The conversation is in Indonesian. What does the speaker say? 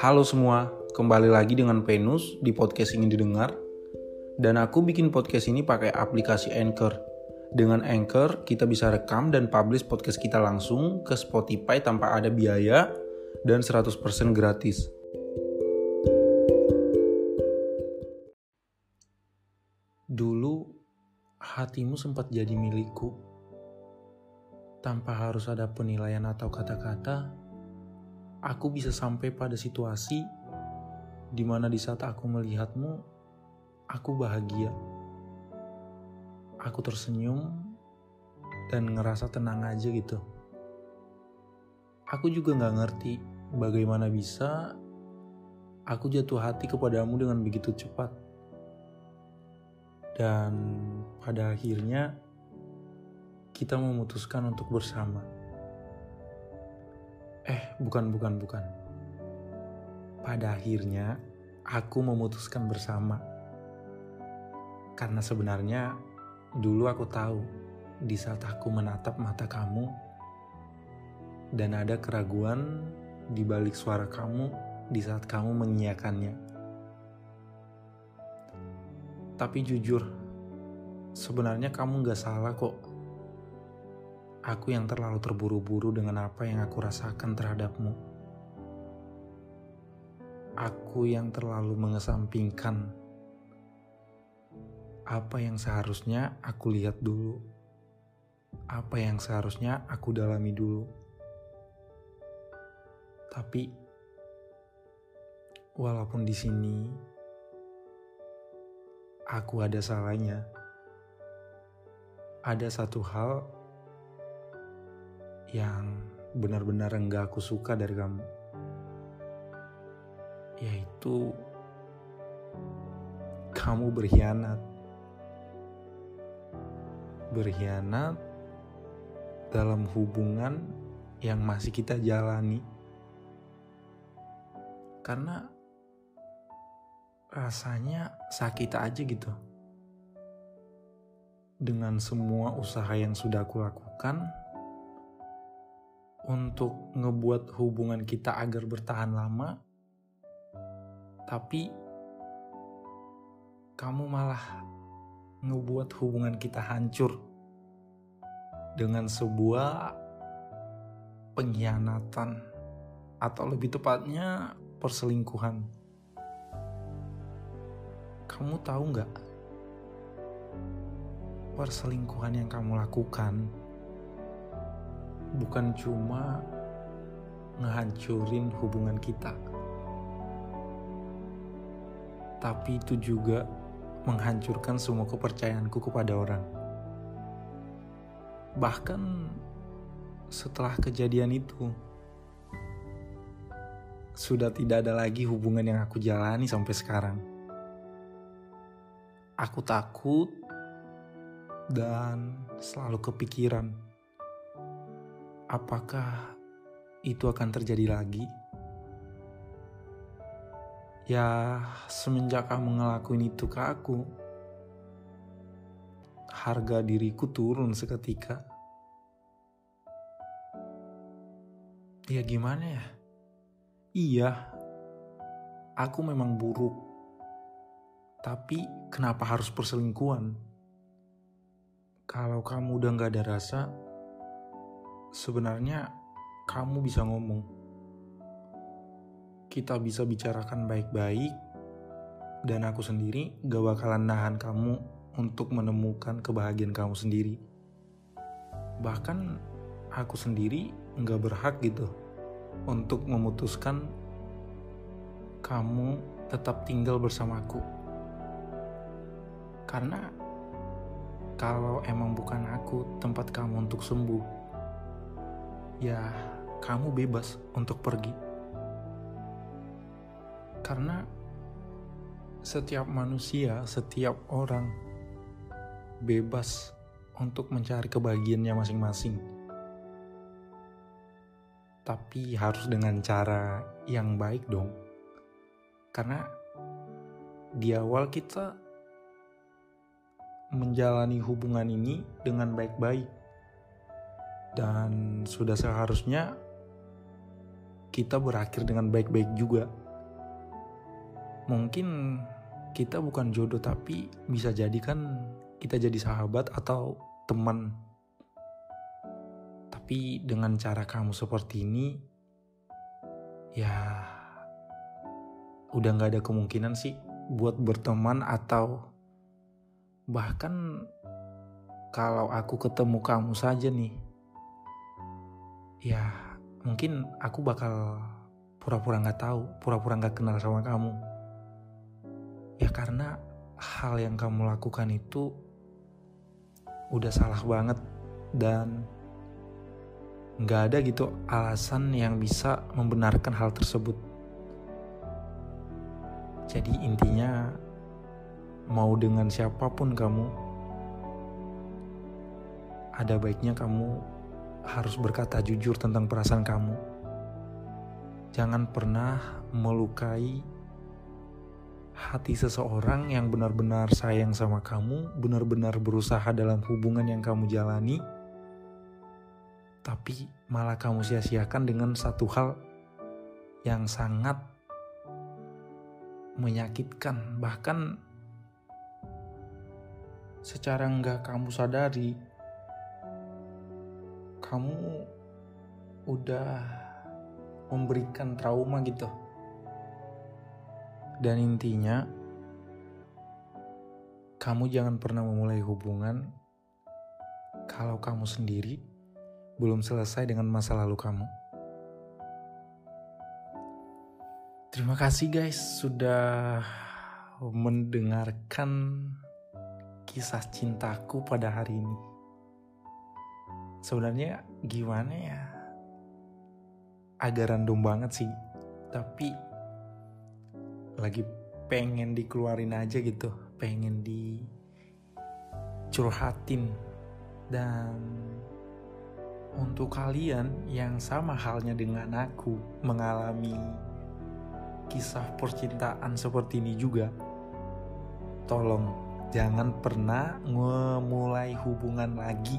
Halo semua, kembali lagi dengan Penus di podcast ingin didengar. Dan aku bikin podcast ini pakai aplikasi Anchor. Dengan Anchor, kita bisa rekam dan publish podcast kita langsung ke Spotify tanpa ada biaya dan 100% gratis. Dulu, hatimu sempat jadi milikku. Tanpa harus ada penilaian atau kata-kata, aku bisa sampai pada situasi di mana di saat aku melihatmu, aku bahagia. Aku tersenyum dan ngerasa tenang aja gitu. Aku juga gak ngerti bagaimana bisa aku jatuh hati kepadamu dengan begitu cepat. Dan pada akhirnya kita memutuskan untuk bersama. Eh, bukan, bukan, bukan. Pada akhirnya, aku memutuskan bersama. Karena sebenarnya, dulu aku tahu di saat aku menatap mata kamu, dan ada keraguan di balik suara kamu di saat kamu mengiyakannya. Tapi jujur, sebenarnya kamu gak salah kok aku yang terlalu terburu-buru dengan apa yang aku rasakan terhadapmu. Aku yang terlalu mengesampingkan apa yang seharusnya aku lihat dulu, apa yang seharusnya aku dalami dulu. Tapi, walaupun di sini aku ada salahnya, ada satu hal yang benar-benar enggak aku suka dari kamu. Yaitu kamu berkhianat. Berkhianat dalam hubungan yang masih kita jalani. Karena rasanya sakit aja gitu. Dengan semua usaha yang sudah aku lakukan, untuk ngebuat hubungan kita agar bertahan lama, tapi kamu malah ngebuat hubungan kita hancur dengan sebuah pengkhianatan atau lebih tepatnya perselingkuhan. Kamu tahu nggak perselingkuhan yang kamu lakukan? Bukan cuma ngehancurin hubungan kita, tapi itu juga menghancurkan semua kepercayaanku kepada orang. Bahkan setelah kejadian itu, sudah tidak ada lagi hubungan yang aku jalani sampai sekarang. Aku takut dan selalu kepikiran apakah itu akan terjadi lagi? Ya, semenjak kamu ngelakuin itu ke aku, harga diriku turun seketika. Ya gimana ya? Iya, aku memang buruk. Tapi kenapa harus perselingkuhan? Kalau kamu udah gak ada rasa, sebenarnya kamu bisa ngomong. Kita bisa bicarakan baik-baik, dan aku sendiri gak bakalan nahan kamu untuk menemukan kebahagiaan kamu sendiri. Bahkan aku sendiri gak berhak gitu untuk memutuskan kamu tetap tinggal bersamaku. Karena kalau emang bukan aku tempat kamu untuk sembuh, ya kamu bebas untuk pergi. Karena setiap manusia, setiap orang bebas untuk mencari kebahagiaannya masing-masing. Tapi harus dengan cara yang baik dong. Karena di awal kita menjalani hubungan ini dengan baik-baik. Dan sudah seharusnya kita berakhir dengan baik-baik juga. Mungkin kita bukan jodoh tapi bisa jadi kan kita jadi sahabat atau teman. Tapi dengan cara kamu seperti ini, ya udah gak ada kemungkinan sih buat berteman atau bahkan kalau aku ketemu kamu saja nih ya mungkin aku bakal pura-pura nggak tahu pura-pura nggak kenal sama kamu. Ya karena hal yang kamu lakukan itu udah salah banget dan nggak ada gitu alasan yang bisa membenarkan hal tersebut. Jadi intinya mau dengan siapa pun kamu, ada baiknya kamu harus berkata jujur tentang perasaan kamu. Jangan pernah melukai hati seseorang yang benar-benar sayang sama kamu, benar-benar berusaha dalam hubungan yang kamu jalani, tapi malah kamu sia-siakan dengan satu hal yang sangat menyakitkan, bahkan secara nggak kamu sadari kamu udah memberikan trauma gitu dan intinya kamu jangan pernah memulai hubungan kalau kamu sendiri belum selesai dengan masa lalu kamu. Terima kasih guys sudah mendengarkan kisah cintaku pada hari ini. Sebenarnya gimana ya? Agak random banget sih, tapi lagi pengen dikeluarin aja gitu, pengen dicurhatin dan untuk kalian yang sama halnya dengan aku mengalami kisah percintaan seperti ini juga, tolong jangan pernah memulai hubungan lagi